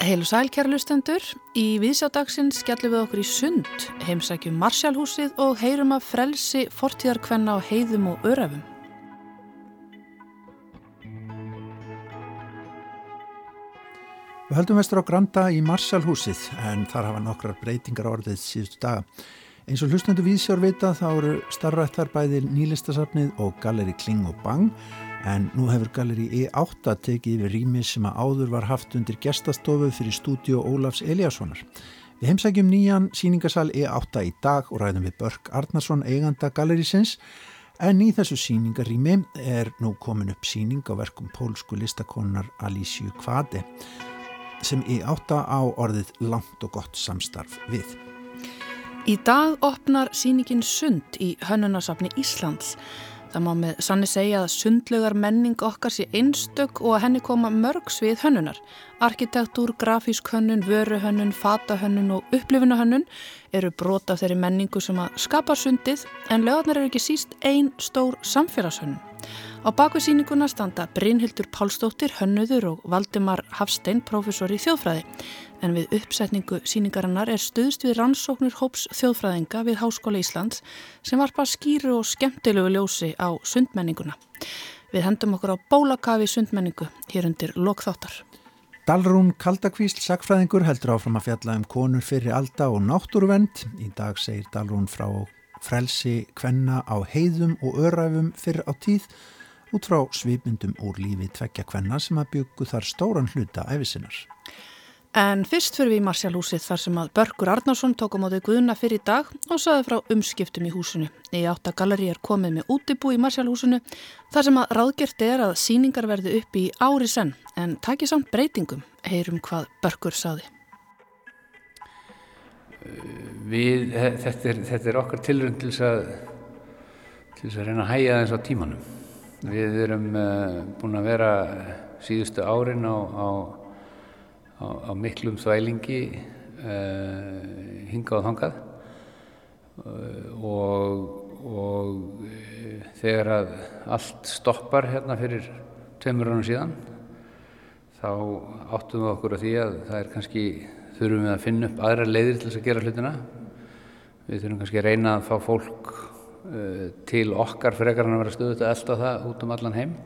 Heilu sæl kæra lustendur, í viðsjádagsins skellum við okkur í sund, heimsækjum Marsjálhúsið og heyrum að frelsi fortíðarkvenna á heiðum og örafum. Við höldum vestur á Granda í Marsjálhúsið en þar hafa nokkrar breytingar orðið síðustu daga. Eins og hlustendu viðsjár vita þá eru starfrættar bæði nýlistasafnið og galleri Kling og Bang en nú hefur Galleri E8 tekið yfir rými sem að áður var haft undir gestastofu fyrir stúdíu Ólafs Eliassonar. Við heimsækjum nýjan síningasal E8 í dag og ræðum við Börk Arnarsson eiganda Gallerisins en í þessu síningarými er nú komin upp síning á verkum pólsku listakonar Alísju Kvade sem E8 á orðið langt og gott samstarf við. Í dag opnar síningin Sund í Hönnunarsafni Íslands Það má með sanni segja að sundlugar menning okkar sé einstök og að henni koma mörg svið hönnunar. Arkitektúr, grafísk hönnun, vöruhönnun, fatahönnun og upplifunahönnun eru brota þeirri menningu sem að skapa sundið en lögarnar eru ekki síst einn stór samfélagshönnun. Á bakvið síninguna standa Brynhildur Pálsdóttir, hönnuður og Valdimar Hafstein, profesor í þjóðfræði. En við uppsetningu síningarinnar er stuðst við rannsóknir hóps þjóðfræðinga við Háskóla Íslands sem varpa skýru og skemmtilegu ljósi á sundmenninguna. Við hendum okkur á bólakafi sundmenningu hér undir lokþáttar. Dalrún Kaldakvísl, sagfræðingur, heldur áfram að fjalla um konur fyrir alda og náttúruvend. Í dag segir Dalrún frá frelsi kvenna á heiðum og öræfum fyrir á tíð út frá svipmyndum úr lífi tvekja kvenna sem að byggu þar stóran hluta æfisinnar. En fyrst fyrir við í Marsjálhúsið þar sem að Börgur Arnarsson tók á mótið Guðuna fyrir dag og saði frá umskiptum í húsinu. Í áttagalleri er komið með útibú í Marsjálhúsinu þar sem að ráðgjert er að síningar verði upp í ári senn en takið samt breytingum, heyrum hvað Börgur saði. Við, þetta, er, þetta er okkar tilrönd til þess að, til þess að reyna að hæja þess á tímanum. Við erum uh, búin að vera síðustu árin á, á, á, á miklum þvælingi uh, hingað og þangað uh, og, og þegar að allt stoppar hérna fyrir tveimur ánum síðan þá áttum við okkur á því að það er kannski, þurfum við að finna upp aðra leiðir til þess að gera hlutina. Við þurfum kannski að reyna að fá fólk Eh, til okkar frekar hann að vera stöðut að elda það út um allan heim.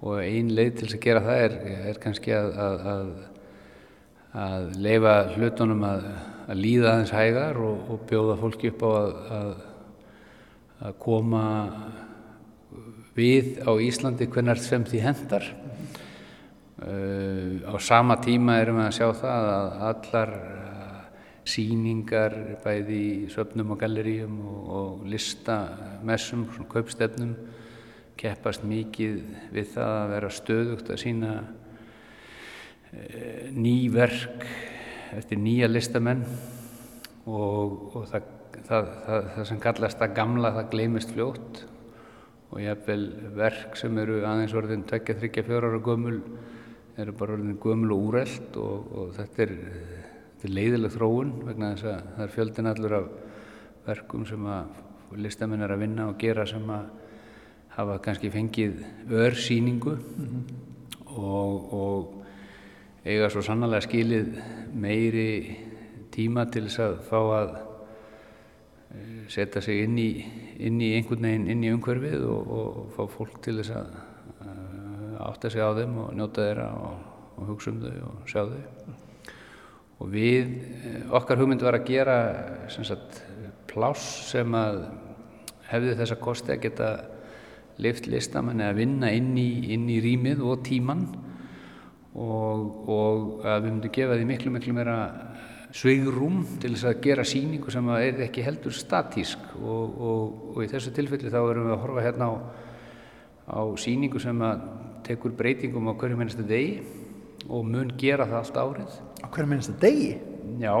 Og ein leið til að gera það er, er kannski að, að, að, að leifa hlutunum að líða aðeins hægar og, og bjóða fólki upp á að koma við á Íslandi hvernar sem því hendar. Uh, á sama tíma erum við að sjá það að allar síningar bæði í söpnum og galleríum og, og listamessum, svona kaupstefnum keppast mikið við það að vera stöðugt að sína e, ný verk eftir nýja listamenn og, og það, það, það, það sem kallast að gamla það gleymist fljótt. Og jáfnvel verk sem eru aðeins orðin 2-3-4 ára gömul eru bara orðin gömul og úreld og, og þetta er þetta er leiðileg þróun vegna þess að það er fjöldin allur af verkum sem að listamenn er að vinna og gera sem að hafa kannski fengið örsýningu mm -hmm. og, og eiga svo sannlega skilið meiri tíma til þess að fá að eh, setja sig inn í, inn í einhvern veginn inn í umhverfið og, og fá fólk til þess að átta sig á þeim og njóta þeirra og, og hugsa um þau og sjá þau og við, eh, okkar hugmynd var að gera sagt, pláss sem að hefði þessa kosti að geta lift listamann eða vinna inn í, inn í rýmið og tíman og, og að við myndum gefa því miklu miklu meira sveigrúm til þess að gera síningu sem er ekki heldur statísk. Og, og, og í þessu tilfelli þá erum við að horfa hérna á, á síningu sem að tekur breytingum á hverju mennastu degi og mun gera það allt árið Á hverju minnstu degi? Já,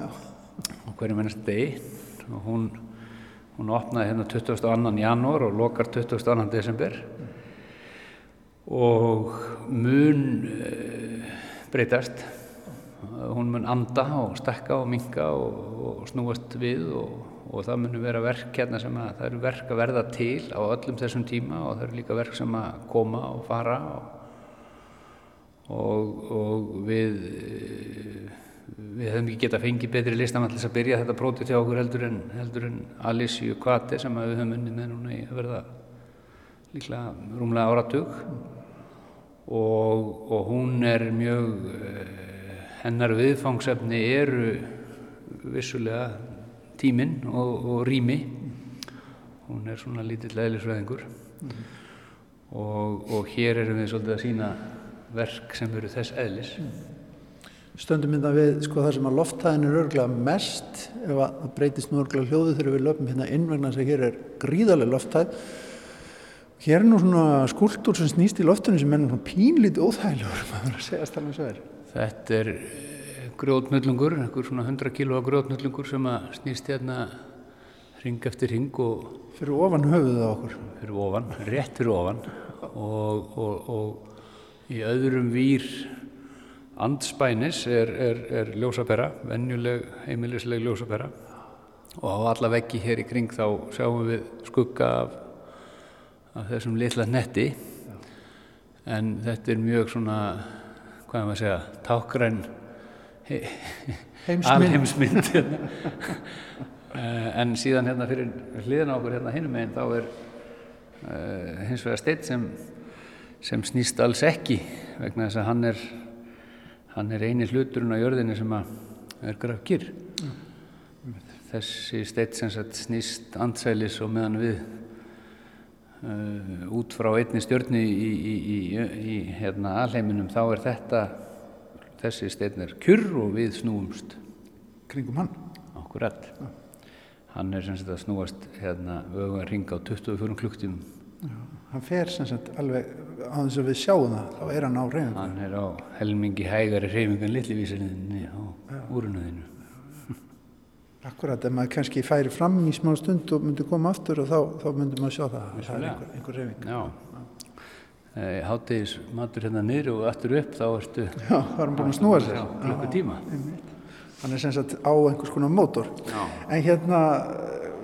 Já. á hverju minnstu degi og hún, hún opnaði hérna 22. janúar og lokar 22. desember mm. og mun uh, breytast hún mun anda og stekka og minga og, og snúast við og, og það mun vera verk hérna sem að það eru verk að verða til á öllum þessum tíma og það eru líka verk sem að koma og fara og og, og við við hefum ekki getað fengið betri listamann til þess að byrja þetta prótið til okkur heldur en, heldur en Alice Kvati sem við höfum unnið með núna í að verða líklega rúmlega áratug. Og, og hún er mjög hennar viðfangsefni eru vissulega tíminn og, og rými. Hún er svona lítill eðlisveðingur mm. og, og hér erum við svolítið að sína verk sem eru þess eðlis mm. Stöndum mynda við sko það sem að lofthæðin er örglega mest ef að breytist nú örglega hljóðu þegar við löpum hérna innvegna þess að hér er gríðarlega lofthæð hér er nú svona skúltúr sem snýst í loftunum sem er nú pínlítið óþægilegur maður að segja staflega svo er Þetta er grjótnullungur, einhver svona 100 kílóa grjótnullungur sem að snýst hérna ring eftir ring og... Fyrir ofan höfuðið á okkur? Fyrir ofan, rétt fyrir ofan og, og, og í öðrum výr andspænis er, er, er ljósapera, vennjuleg heimilisleg ljósapera. Og á alla veggi hér í kring þá sjáum við skugga af, af þessum litla netti. En þetta er mjög svona, hvað er maður að segja, tákgræn alheimsmynd. Hérna. Eh, en síðan hérna fyrir hliðan á okkur hérna hinnum einn þá er uh, hins vegar steitt sem, sem snýst alls ekki vegna þess að hann er hann er eini hluturinn á jörðinni sem er grafkýr mm. þessi steitt sem snýst andsælis og meðan við uh, út frá einni stjörni í, í, í, í hérna alheiminum þá er þetta þessi stein er kjurr og við snúumst kringum hann okkurall ja. hann er sem sagt að snúast hérna ögun ringa á 24 klukktímum hann fer sem sagt alveg á þess að við sjáum það þá er hann á reyfingu hann er á helmingi hægari reyfingu en litlivísinni á úrunuðinu Akkurat, ef maður kannski færi fram í smá stund og myndi koma aftur og þá, þá myndi maður sjá það það er einhver, einhver reyfing Já. Eh, hátegis matur hérna niður og aftur upp þá ertu Já, það er búin að snúa sér. Klukku tíma Hann er sem sagt á einhvers konar mótor. Já. en hérna,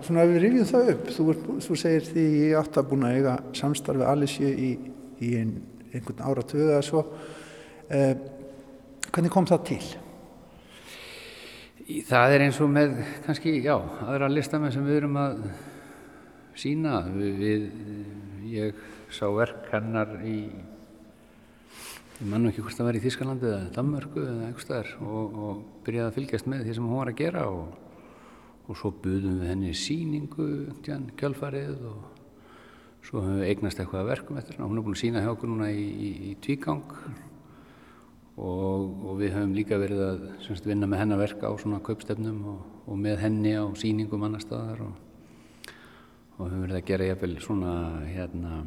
svona ef við rifjum það upp þú, þú segir því ég átt að búin að eiga samstarfi Alice í, í ein, einhvern áratöðu eða svo eh, hvernig kom það til? Það er eins og með kannski, já, aðra listamenn sem við erum að sína við, ég sá verk hennar í ég mann ekki hvort það var í Þískalandi eða Danmörku eða eitthvað staðar og, og byrjaði að fylgjast með því sem hún var að gera og, og svo buðum við henni síningu kjálfarið og svo höfum við eignast eitthvað verkum eftir hennar hún er búin að sína hjá okkur núna í, í, í tvígang og, og við höfum líka verið að semst, vinna með hennar verka á svona kaupstefnum og með henni á síningum annar staðar og höfum verið að gera jafnvel svona hérna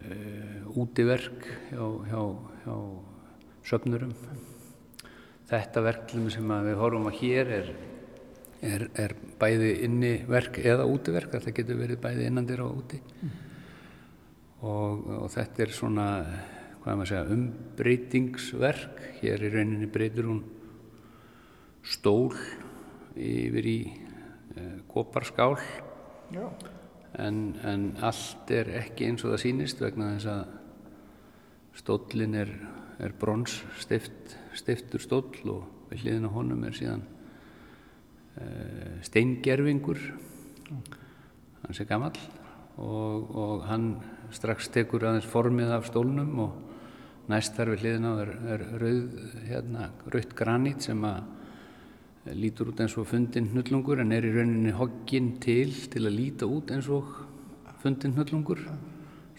uh, útiverk hjá, hjá, hjá söfnurum. Þetta verklum sem við horfum að hér er, er, er bæði inni verk eða útiverk, þetta getur verið bæði innandir og úti. Mm. Og, og þetta er svona, hvað er maður að segja, umbreytingsverk. Hér í rauninni breytur hún stól yfir í uh, koparskál. Já en, en allt er ekki eins og það sýnist vegna þess að stóllin er, er brons stift, stiftur stóll og við hliðin á honum er síðan steingerfingur hann sé gammal og, og hann strax tekur aðeins formið af stólnum og næst þar við hliðin á er, er rauð, hérna, rauðt granít sem að lítur út eins og fundin hnullungur en er í rauninni hogginn til til að líta út eins og fundin hnullungur.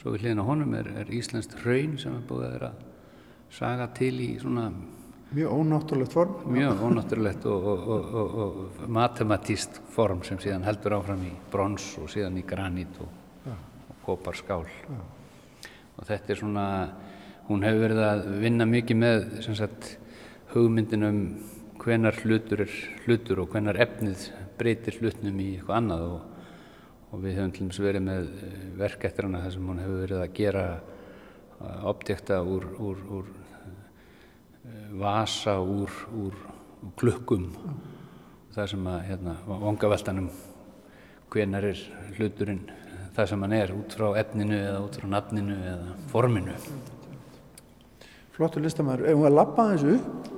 Svo við hliðin á honum er, er Íslandst hraun sem er búið að vera saga til í svona mjög ónáttúrulegt form. Mjög ónáttúrulegt og, og, og, og matematíst form sem síðan heldur áfram í brons og síðan í granít og koparskál. Og þetta er svona hún hefur verið að vinna mikið með sagt, hugmyndin um hvenar hlutur er hlutur og hvenar efnið breytir hlutnum í eitthvað annað og, og við höfum til dæmis verið með eh, verk eftir hana þar sem hún hefur verið að gera objekta úr, úr, úr vasa úr, úr klukkum það sem að hérna, vangaveltanum hvenar er hluturinn það sem hann er út frá efninu eða út frá nafninu eða forminu Flottur listamæður. Ef við að lappa þessu upp,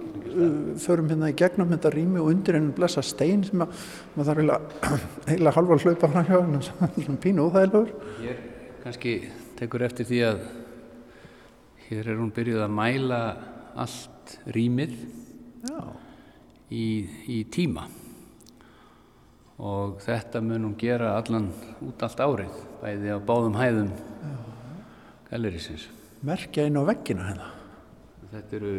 förum hérna í gegnum þetta rými og undir ennum blessa stein sem að maður þarf eiginlega halva að hlaupa fram hjá hann, svona pínu óþægilegur. Hér kannski tekur eftir því að hér er hún byrjuð að mæla allt rýmið í, í tíma og þetta mun hún gera allan út allt árið, bæði á báðum hæðum gallerísins. Merkja inn á veggina hérna. Þetta eru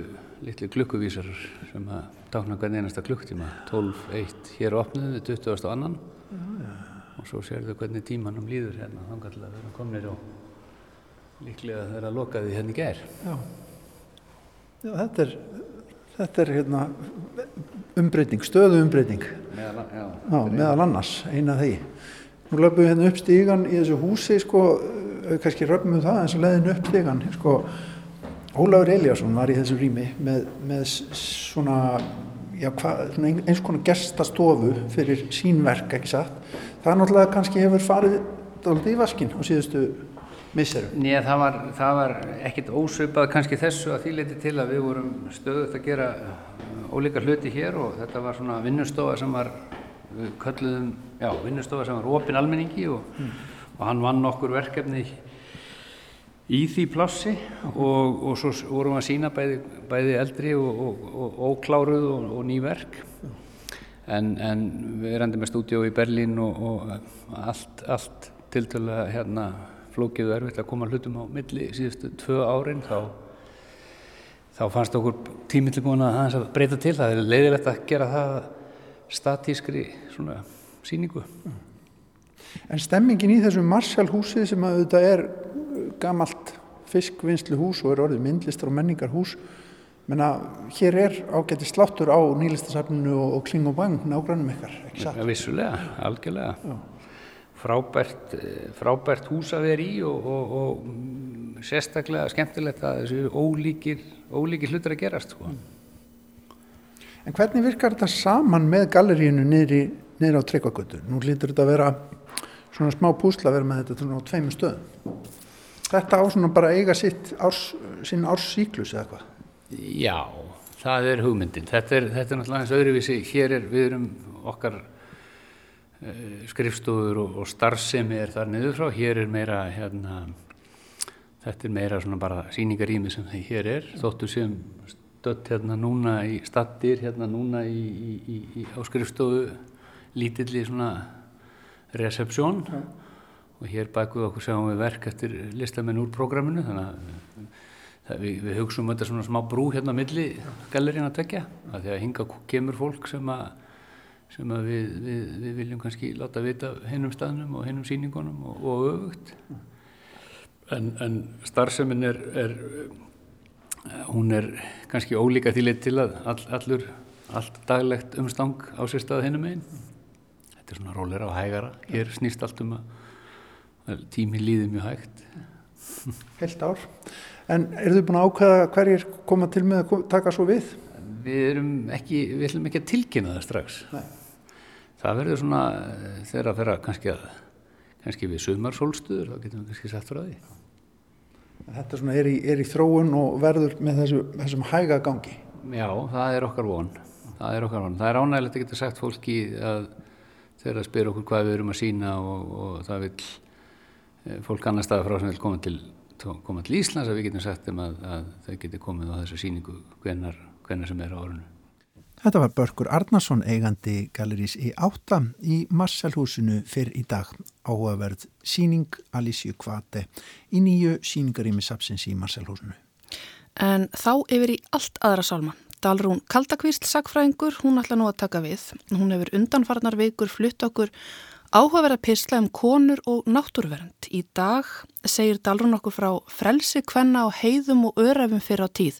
litli klukkuvísar sem að tákna hvern einasta klukktíma 12.1 hér opnuðu 20. annan já, já. og svo sér þau hvernig tímanum líður hérna þannig að við erum komnir og líklega þeirra lokaði hérna í ger Já, þetta er þetta er hérna umbreyting, stöðu umbreyting. Meðal, já, já, meðal annars, eina því. Nú löfum við hérna upp stígan í þessu húsi sko, kannski röfum við það eins og leðin upp stígan sko. Ólafur Eliasson var í þessu rými með, með svona, hva, svona eins konar gestastofu fyrir sínverk, ekki satt. Það náttúrulega kannski hefur farið alltaf í vaskin á síðustu misserum. Nýja, það var, það var ekkit ósöpað kannski þessu að því leiti til að við vorum stöðuðt að gera ólíka hluti hér og þetta var svona vinnustofa sem var, við kölluðum, já, vinnustofa sem var opin almenningi og, mm. og hann vann okkur verkefni í því plássi og, og svo vorum við að sína bæði, bæði eldri og, og ókláruð og ný verk en, en við erum með stúdíu í Berlín og allt, allt til til að hérna flókiðu erfitt að koma hlutum á milli síðustu tvö árin þá, þá fannst okkur tímill búin að breyta til það er leiðilegt að gera það statískri svona síningu En stemmingin í þessu Marshall húsi sem að þetta er gamalt fiskvinnslu hús og er orðið myndlistar og menningar hús menna hér er ágætti sláttur á nýlistasafninu og, og kling og bang nágrannum ykkar, ekki satt? Ja, vissulega, algjörlega Já. Frábært, frábært hús að vera í og, og, og sérstaklega skemmtilegt að þessu ólíkir, ólíkir hlutur að gerast sko. En hvernig virkar þetta saman með gallerínu niður á Tryggvagötu? Nú lítur þetta að vera svona smá púsla að vera með þetta á tveimur stöðum þetta á svona bara eiga sitt árs, sín árssíklus eða hvað? Já, það er hugmyndin. Þetta er, þetta er náttúrulega eins öðruvísi. Hér er við erum okkar uh, skrifstofur og, og starfsemi er þar niður frá. Hér er meira, hérna, þetta er meira svona bara síningarými sem það hér er. Þóttu sem stött hérna núna í stattir, hérna núna í, í, í, á skrifstofu lítilli svona resepsjón. Ja og hér bakuð okkur sjáum við verk eftir listamenn úr prógraminu þannig að það, við, við hugsaum þetta svona smá brú hérna á milli gallerín að tekja að því að hinga kemur fólk sem að, sem við, við, við viljum kannski láta vita hennum staðnum og hennum síningunum og, og öfugt. En, en starfseminn er, er hún er kannski ólíka til til að all, allur allt daglegt umstang á sér stað hennum einn þetta er svona róleira og hægara. Hér snýst allt um að tími líði mjög hægt. Helt ár. En eru þið búin að ákvæða hverjir koma til með að taka svo við? Við erum ekki, við ætlum ekki að tilkynna það strax. Nei. Það verður svona eh, þegar að vera kannski að kannski við sömarsólstuður, þá getum við kannski sagt frá því. Þetta svona er í, er í þróun og verður með þessu, þessum hæga gangi. Já, það er okkar von. Það er okkar von, það er ánægilegt að geta sagt fólki að þegar að spyrja okkur hvað við erum að sína og, og það vil Eh, fólk annar staða frá sem vil koma til, koma til Íslands að við getum sagt um að, að þau geti komið á þessu síningu hvenar, hvenar sem er á orðinu. Þetta var Börgur Arnarsson eigandi gallerís í átta í Marsalhúsinu fyrr í dag áhugaverð síning Alísju Kvate í nýju síningarými sapsins í Marsalhúsinu. En þá yfir í allt aðra sálma. Dalrún Kaldakvísl sagfræðingur, hún ætla nú að taka við. Hún hefur undanfarnar vikur flutt okkur Áhugaverða pisla um konur og náttúrvernd. Í dag segir Dalrún okkur frá frelsi kvenna á heiðum og örefum fyrir á tíð,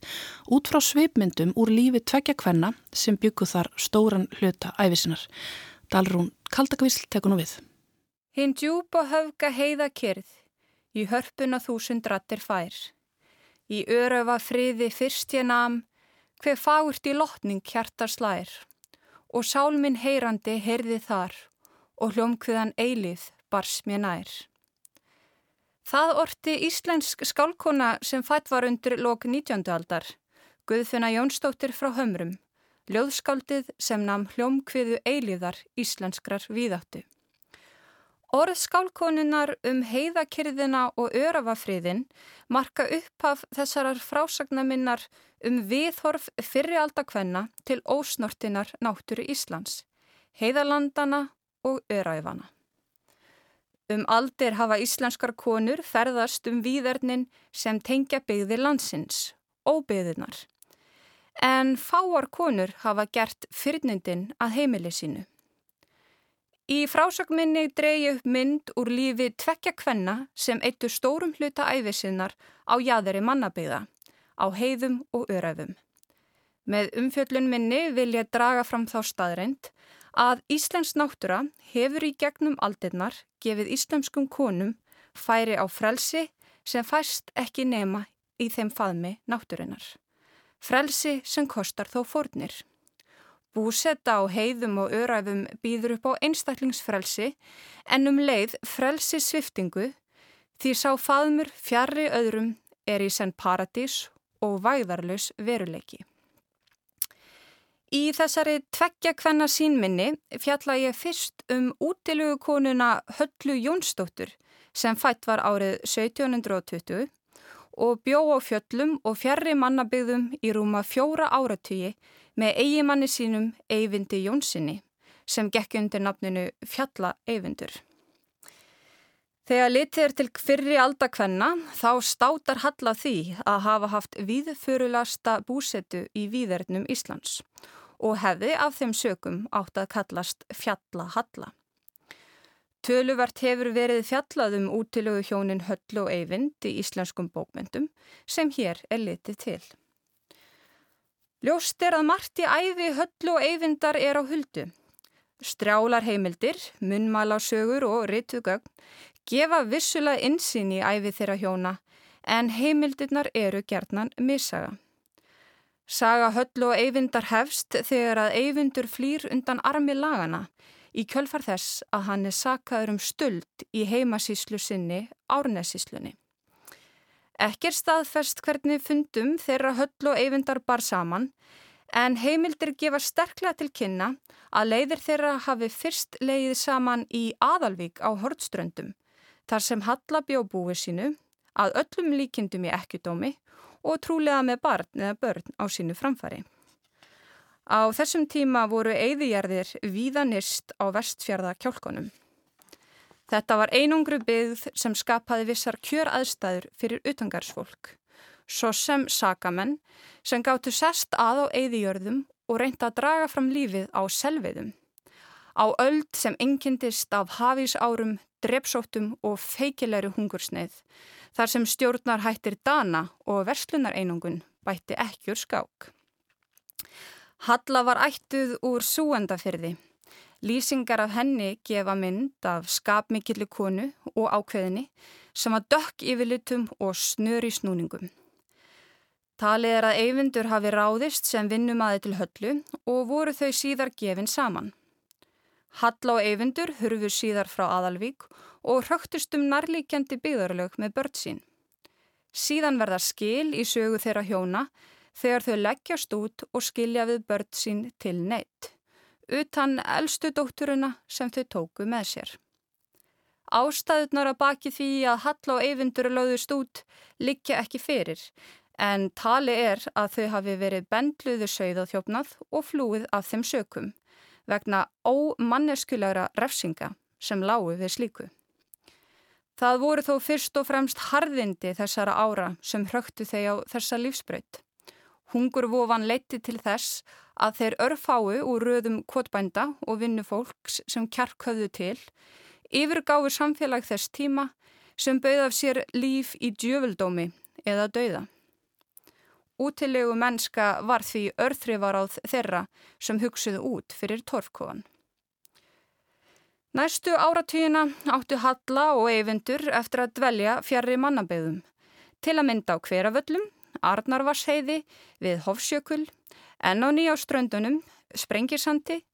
út frá svipmyndum úr lífi tvekja kvenna sem byggu þar stóran hluta æfisinar. Dalrún Kaldakvísl tekur nú við. Hinn djúb og höfga heiða kyrð, í hörpuna þúsund rattir fær. Í öröfa friði fyrst ég nam, hver fárt í lotning hjartar slær, og sálminn heyrandi heyrði þar, og hljómkviðan eilið bars mér nær. Það orti íslensk skálkona sem fætt var undir lok 19. aldar, Guðfinna Jónsdóttir frá Hömrum, ljóðskáldið sem namn hljómkviðu eilíðar íslenskrar víðáttu. Orð skálkonunar um heiðakyrðina og örafafriðin marka upphaf þessarar frásagnaminnar um viðhorf fyrrialdakvenna til ósnortinar náttúru Íslands, heiðalandana og öræfana. Um aldir hafa íslenskar konur ferðast um výðernin sem tengja byggði landsins, óbyggðinar. En fáar konur hafa gert fyrnindin að heimili sínu. Í frásagminni dreyju upp mynd úr lífi tvekja kvenna sem eittu stórum hluta æfisinnar á jæðri mannabyggða, á heiðum og öræfum. Með umfjöllun minni vil ég draga fram þá staðreind að Íslensk náttúra hefur í gegnum aldirnar gefið íslenskum konum færi á frelsi sem fæst ekki nema í þeim faðmi náttúrunar. Frelsi sem kostar þó fórnir. Búsetta á heiðum og öræfum býður upp á einstaklingsfrelsi en um leið frelsi sviftingu því sá faðmur fjarrri öðrum er í senn paradís og væðarlaus veruleiki. Í þessari tveggja kvenna sínminni fjalla ég fyrst um útilugu konuna Höllu Jónsdóttur sem fætt var árið 1720 og bjó á fjöllum og fjarrri mannabygðum í rúma fjóra áratugi með eigimanni sínum Eyvindi Jónssoni sem gekk undir nafninu Fjalla Eyvindur. Þegar litið er til fyrri aldakvenna þá státar Halla því að hafa haft víðförulasta búsetu í víðernum Íslands og hefði af þeim sökum átt að kallast fjallahalla. Töluvert hefur verið fjallaðum útilögu hjónin Höll og Eyvind í íslenskum bókmyndum sem hér er litið til. Ljóst er að margt í æfi Höll og Eyvindar er á huldu. Strjálar heimildir, munnmálasögur og ritugögn gefa vissulega insinn í æfi þeirra hjóna en heimildirnar eru gerðnan missaga. Saga höll og eyvindar hefst þegar að eyvindur flýr undan armi lagana í kjölfar þess að hann er sakaður um stöld í heimasíslu sinni árnesíslunni. Ekkir staðfest hvernig fundum þeirra höll og eyvindar bar saman en heimildir gefa sterklega til kynna að leiðir þeirra hafi fyrst leiðið saman í Aðalvík á Hortströndum þar sem Halla bjó búið sínu að öllum líkindum í ekkudómi og trúlega með barn eða börn á sínu framfari. Á þessum tíma voru eigðijarðir víðanist á vestfjörða kjálkonum. Þetta var einungru byggð sem skapaði vissar kjör aðstæður fyrir utangarsfólk, svo sem sakamenn sem gáttu sest að á eigðijörðum og reynda að draga fram lífið á selviðum. Á öld sem engendist af hafísárum, drepsóttum og feikilegri hungursneið þar sem stjórnar hættir dana og verslunareinungun bætti ekkjur skák. Halla var ættuð úr súendafyrði. Lýsingar af henni gefa mynd af skapmikilli konu og ákveðinni sem var dökk yfirlitum og snör í snúningum. Talið er að eyfundur hafi ráðist sem vinnum aðeins til höllu og voru þau síðar gefin saman. Halla og eyfundur hurfu síðar frá Aðalvík og hröktust um nærlíkjandi byggðarlög með börn sín. Síðan verða skil í sögu þeirra hjóna þegar þau leggjast út og skilja við börn sín til neitt, utan elstu dótturuna sem þau tóku með sér. Ástæðunar að baki því að Halla og Eyvindur lögðust út liggja ekki fyrir, en tali er að þau hafi verið bendluðu sögðaþjófnað og flúið af þeim sökum, vegna ómanneskulegra refsinga sem lágu við slíku. Það voru þó fyrst og fremst harðindi þessara ára sem hröktu þeir á þessa lífsbraut. Hungurvofan leiti til þess að þeir örfái úr röðum kvotbænda og vinnufólks sem kjark höfðu til, yfirgáfi samfélag þess tíma sem bauð af sér líf í djöfuldómi eða dauða. Útilegu mennska var því örþrifaráð þeirra sem hugsuðu út fyrir torfkofan. Næstu áratvíina áttu Halla og Eyvindur eftir að dvelja fjarrri mannabegðum. Til að mynda á hverjaföllum, Arnarvarsheiði, við Hofsjökull, enn á nýjáströndunum, Sprengisandi,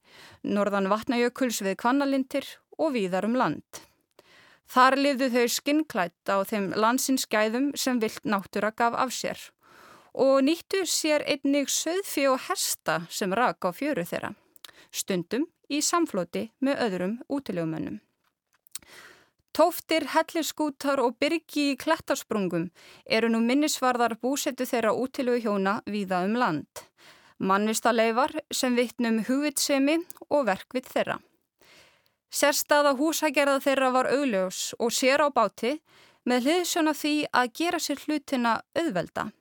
Norðan vatnajökuls við Kvannalindir og víðar um land. Þar lifðu þau skinnklætt á þeim landsinsgæðum sem vilt náttúra gaf af sér og nýttu sér einnig söðfi og hesta sem rak á fjöru þeirra, stundum í samfloti með öðrum útilegumönnum. Tóftir, helliskútar og byrgi í klettasprungum eru nú minnisvarðar búsetu þeirra útilegu hjóna víða um land. Mannvistaleifar sem vittnum hugvitsemi og verkvið þeirra. Sérstaða húsagerða þeirra var augljós og sér á báti með hliðsjóna því að gera sér hlutina auðvelda.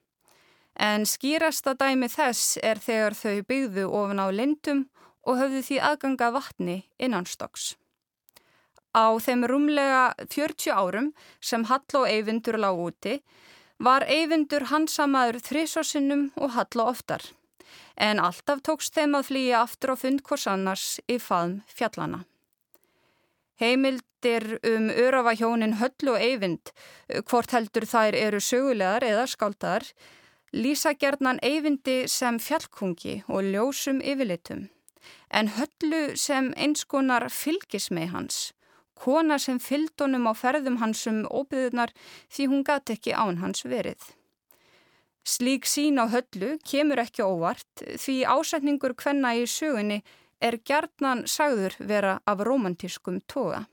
En skýrasta dæmi þess er þegar þau byggðu ofan á lindum og höfðu því aðganga vatni innanstokks. Á þeim rúmlega 40 árum sem Hall og Eyvindur lág úti var Eyvindur hansamaður þrísvarsinnum og Hall og oftar. En alltaf tókst þeim að flýja aftur og fund hvors annars í faðm fjallana. Heimildir um örafa hjónin Höll og Eyvind, hvort heldur þær eru sögulegar eða skáltaðar, lýsa gerðnan Eyvindi sem fjallkungi og ljósum yfirlitum, en Höllu sem einskonar fylgis með hans kona sem fyldunum á ferðum hansum óbyðunar því hún gati ekki án hans verið. Slík sín á höllu kemur ekki óvart því ásetningur hvenna í sögunni er gerðnan sagður vera af romantískum toga.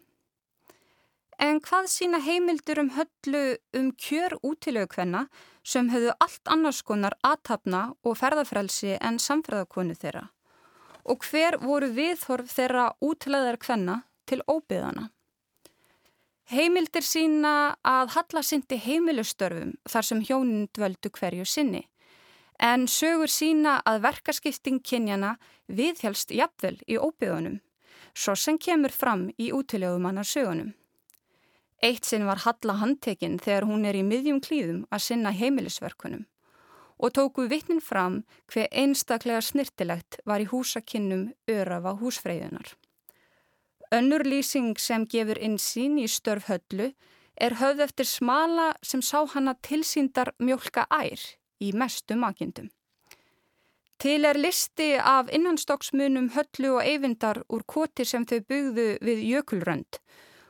En hvað sína heimildur um höllu um kjör útilegu hvenna sem höfðu allt annars konar aðtapna og ferðafrælsi en samferðakonu þeirra? Og hver voru viðhorf þeirra útilegar hvenna til óbyðana? Heimildir sína að Halla syndi heimilustörfum þar sem hjónin dvöldu hverju sinni. En sögur sína að verkaskipting kynjana viðhjálst jafnvel í óbyðunum, svo sem kemur fram í útilegumannar sögunum. Eitt sinn var Halla handtekinn þegar hún er í miðjum klíðum að sinna heimilisverkunum og tóku vittnin fram hver einstaklega snirtilegt var í húsakinnum örafa húsfreyðunar. Önnur lýsing sem gefur insýn í störf höllu er höfð eftir smala sem sá hana tilsýndar mjölka ær í mestu makindum. Til er listi af innanstokksmunum höllu og eyvindar úr koti sem þau byggðu við jökulrönd.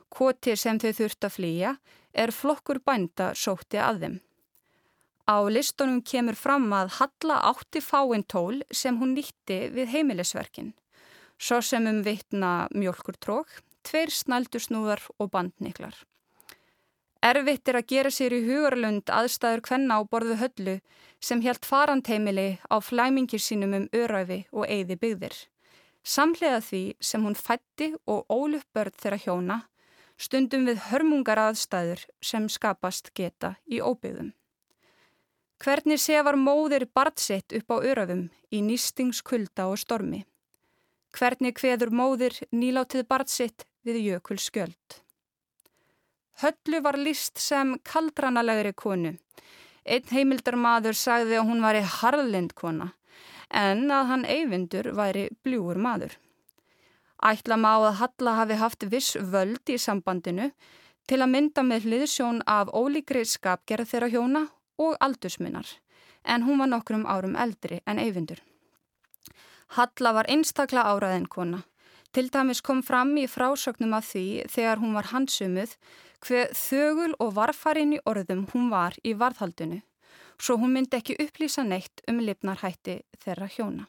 Koti sem þau þurft að flýja er flokkur bænda sótti að þeim. Á listunum kemur fram að Halla átti fáinn tól sem hún nýtti við heimilisverkinn svo sem um vittna mjölkurtrók, tveir snaldusnúðar og bandniklar. Erfitt er að gera sér í hugarlund aðstæður kvenna á borðu höllu sem helt farandheimili á flæmingir sínum um öræfi og eigði byggðir. Samlega því sem hún fætti og óluppbörð þeirra hjóna, stundum við hörmungar aðstæður sem skapast geta í óbyggðum. Hvernig sé var móðir bartsitt upp á öræfum í nýstingskulda og stormi? Hvernig hveður móðir nýlátið barðsitt við jökul skjöld. Höllu var líst sem kaldranalegri konu. Einn heimildarmadur sagði að hún væri harlind kona en að hann eyvindur væri bljúur maður. Ætla má að Halla hafi haft viss völd í sambandinu til að mynda með hliðsjón af ólíkri skapgerð þeirra hjóna og aldursminnar en hún var nokkrum árum eldri en eyvindur. Halla var einstakla áraðin kona. Til dæmis kom fram í frásögnum af því þegar hún var hansumuð hver þögul og varfarinn í orðum hún var í varðhaldinu, svo hún myndi ekki upplýsa neitt um lifnarhætti þeirra hjóna.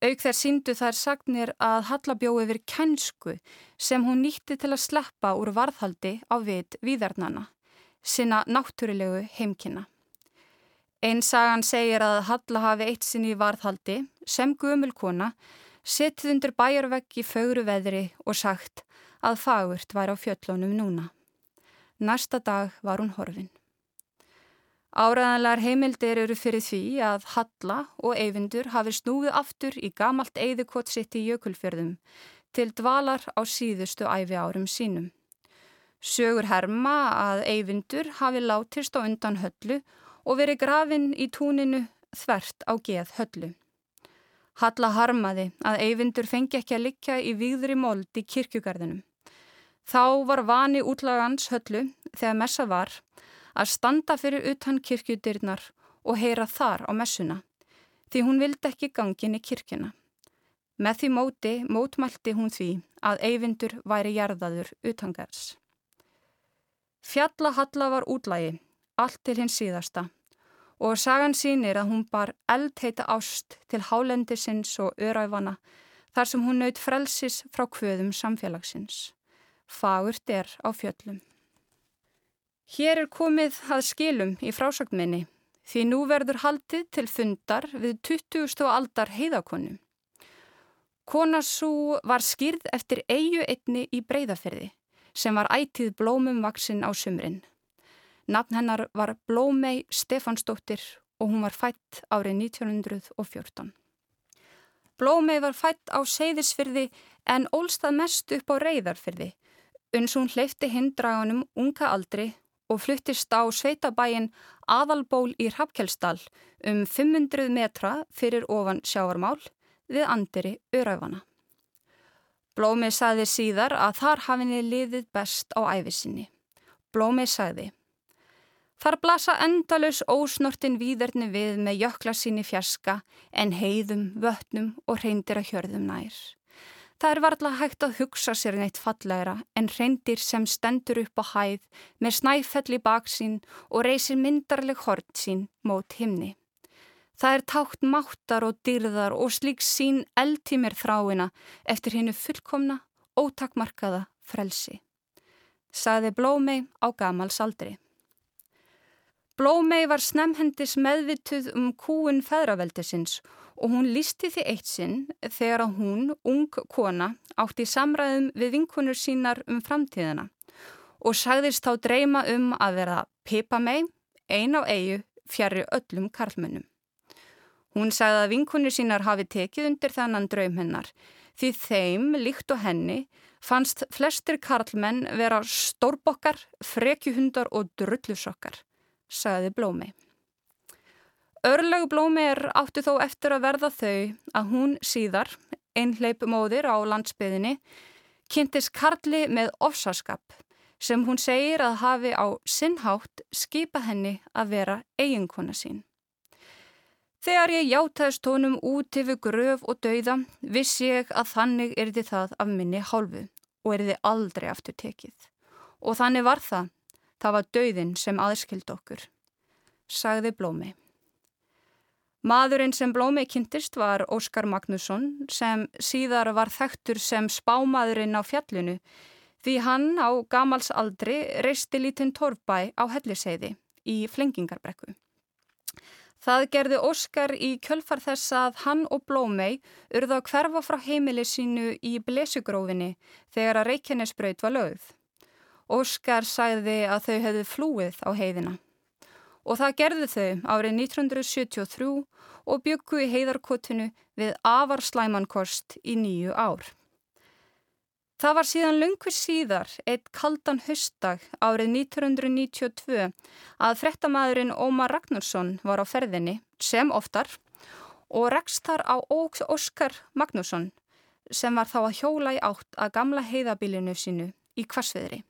Auk þær síndu þær sagnir að Halla bjóði yfir kennsku sem hún nýtti til að sleppa úr varðhaldi á vit víðarnana, sinna náttúrilegu heimkina. Einsagan segir að Halla hafi eitt sinn í varðhaldi, sem gömulkona, sittið undir bæjarvegg í fögru veðri og sagt að fagurt var á fjöllunum núna. Næsta dag var hún horfin. Áraðanlegar heimildir eru fyrir því að Halla og Eyvindur hafi snúið aftur í gamalt eigðukott sitt í jökulfjörðum til dvalar á síðustu æfi árum sínum. Sögur herma að Eyvindur hafi látist á undan höllu og verið grafinn í túninu þvert á geð höllu. Halla harmaði að eyvindur fengi ekki að likja í výðri mold í kirkjugarðinum. Þá var vani útlagans höllu, þegar messa var, að standa fyrir utan kirkjudirnar og heyra þar á messuna, því hún vildi ekki gangin í kirkjuna. Með því móti mótmælti hún því að eyvindur væri jarðaður utangars. Fjallahalla var útlægi, allt til hins síðasta og sagan sínir að hún bar eldheita ást til hálendisins og öræfana þar sem hún naut frelsis frá kvöðum samfélagsins. Fagurt er á fjöllum. Hér er komið að skilum í frásögnminni því nú verður haldið til fundar við 20. aldar heiðakonum. Kona svo var skýrð eftir eigu einni í breyðaferði sem var ætið blómum vaksinn á sumrin. Nafn hennar var Blómei Stefansdóttir og hún var fætt árið 1914. Blómei var fætt á Seyðisfyrði en ólstað mest upp á Reyðarfyrði. Uns hún hleyfti hindraganum unga aldri og fluttist á sveitabæin Aðalból í Hrafkjelsdal um 500 metra fyrir ofan sjávarmál við andiri öræfana. Blómei sagði síðar að þar hafinni liðið best á æfisinni. Blómei sagði Þar blasa endalus ósnortin výðerni við með jökla síni fjaska en heiðum, vötnum og reyndir að hjörðum nær. Það er varðla hægt að hugsa sér neitt fallegra en reyndir sem stendur upp á hæð með snæfell í baksín og reysir myndarleg hort sín mót himni. Það er tákt máttar og dyrðar og slík sín eldtímir þráina eftir hennu fullkomna, ótakmarkaða frelsi. Saði Blómei á gamals aldri. Blómei var snemhendis meðvituð um kúun feðraveldisins og hún lísti því eitt sinn þegar að hún, ung kona, átti samræðum við vinkunur sínar um framtíðina og sagðist þá dreyma um að vera pipa mei, ein á eigu, fjari öllum karlmönnum. Hún sagði að vinkunur sínar hafi tekið undir þannan draum hennar því þeim, líkt og henni, fannst flestir karlmenn vera stórbokkar, frekjuhundar og drullusokkar sagði Blómi. Örleg Blómi er átti þó eftir að verða þau að hún síðar, einhleip móðir á landsbyðinni, kynntist Karli með ofsaskap sem hún segir að hafi á sinnhátt skipa henni að vera eiginkona sín. Þegar ég játaðist tónum út yfir gröf og dauða viss ég að þannig erði það af minni hálfu og erði aldrei aftur tekið. Og þannig var það Það var dauðin sem aðskild okkur, sagði Blómi. Maðurinn sem Blómi kynntist var Óskar Magnusson sem síðar var þekktur sem spámaðurinn á fjallinu því hann á gamals aldri reisti lítinn torfbæ á helliseiði í flengingarbrekku. Það gerði Óskar í kjölfar þess að hann og Blómei urða að hverfa frá heimili sínu í Blesugrófinni þegar að Reykjanesbraut var lögð. Óskar sagði að þau hefðu flúið á heiðina og það gerðu þau árið 1973 og byggu í heiðarkotinu við afar slæmankost í nýju ár. Það var síðan lungvis síðar eitt kaldan höstdag árið 1992 að frettamæðurinn Ómar Ragnarsson var á ferðinni sem oftar og rekst þar á Óskar Magnússon sem var þá að hjóla í átt að gamla heiðabilinu sínu í kvassviðri.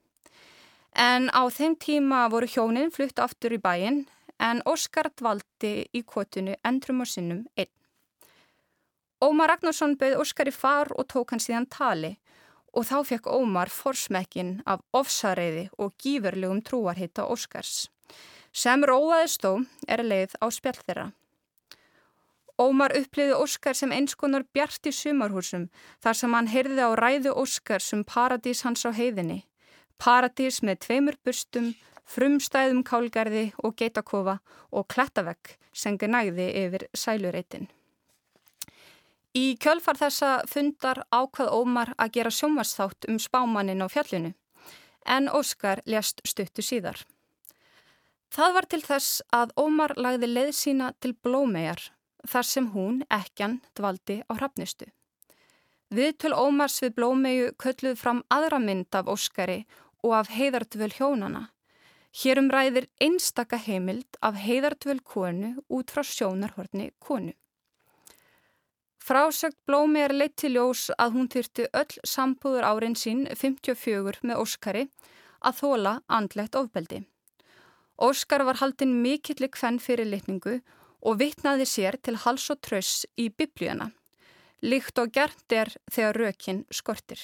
En á þeim tíma voru hjónin flutt aftur í bæin en Óskar dvaldi í kvotinu endrum og sinnum einn. Ómar Ragnarsson bauð Óskar í far og tók hann síðan tali og þá fekk Ómar forsmekkin af ofsareiði og gífurlegum trúarhitta Óskars sem róaðist þó er leið á spjall þeirra. Ómar uppliði Óskar sem einskonar bjart í sumarhúsum þar sem hann heyrði á ræðu Óskar sem paradís hans á heiðinni paradís með tveimur bustum, frumstæðum kálgarði og geitakofa og klettavegg sem gnæði yfir sælureitin. Í kjölfar þessa fundar ákvað Ómar að gera sjómasþátt um spámannin á fjallinu, en Óskar lést stuttu síðar. Það var til þess að Ómar lagði leið sína til blómegar þar sem hún, ekjan, dvaldi á hrafnistu. Viðtöl Ómars við blómegu kölluð fram aðra mynd af Óskari og af heiðardvöl hjónana. Hérum ræðir einstaka heimild af heiðardvöl konu út frá sjónarhorni konu. Frásögt blómi er leitt til ljós að hún þyrti öll sambúður árin sín 54 með Óskari að þóla andlegt ofbeldi. Óskar var haldinn mikillig fenn fyrir litningu og vittnaði sér til hals og tröss í biblíuna, líkt og gert er þegar rökin skortir.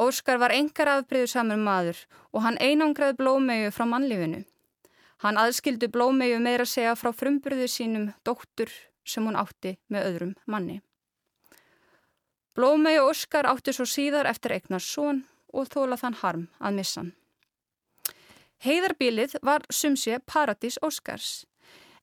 Óskar var engar afbreyðu samur maður og hann einangraði blómegu frá mannlífinu. Hann aðskildu blómegu meira segja frá frumburðu sínum dóttur sem hún átti með öðrum manni. Blómegu Óskar átti svo síðar eftir eignar són og þólað hann harm að missan. Heiðarbílið var sumsið Paradís Óskars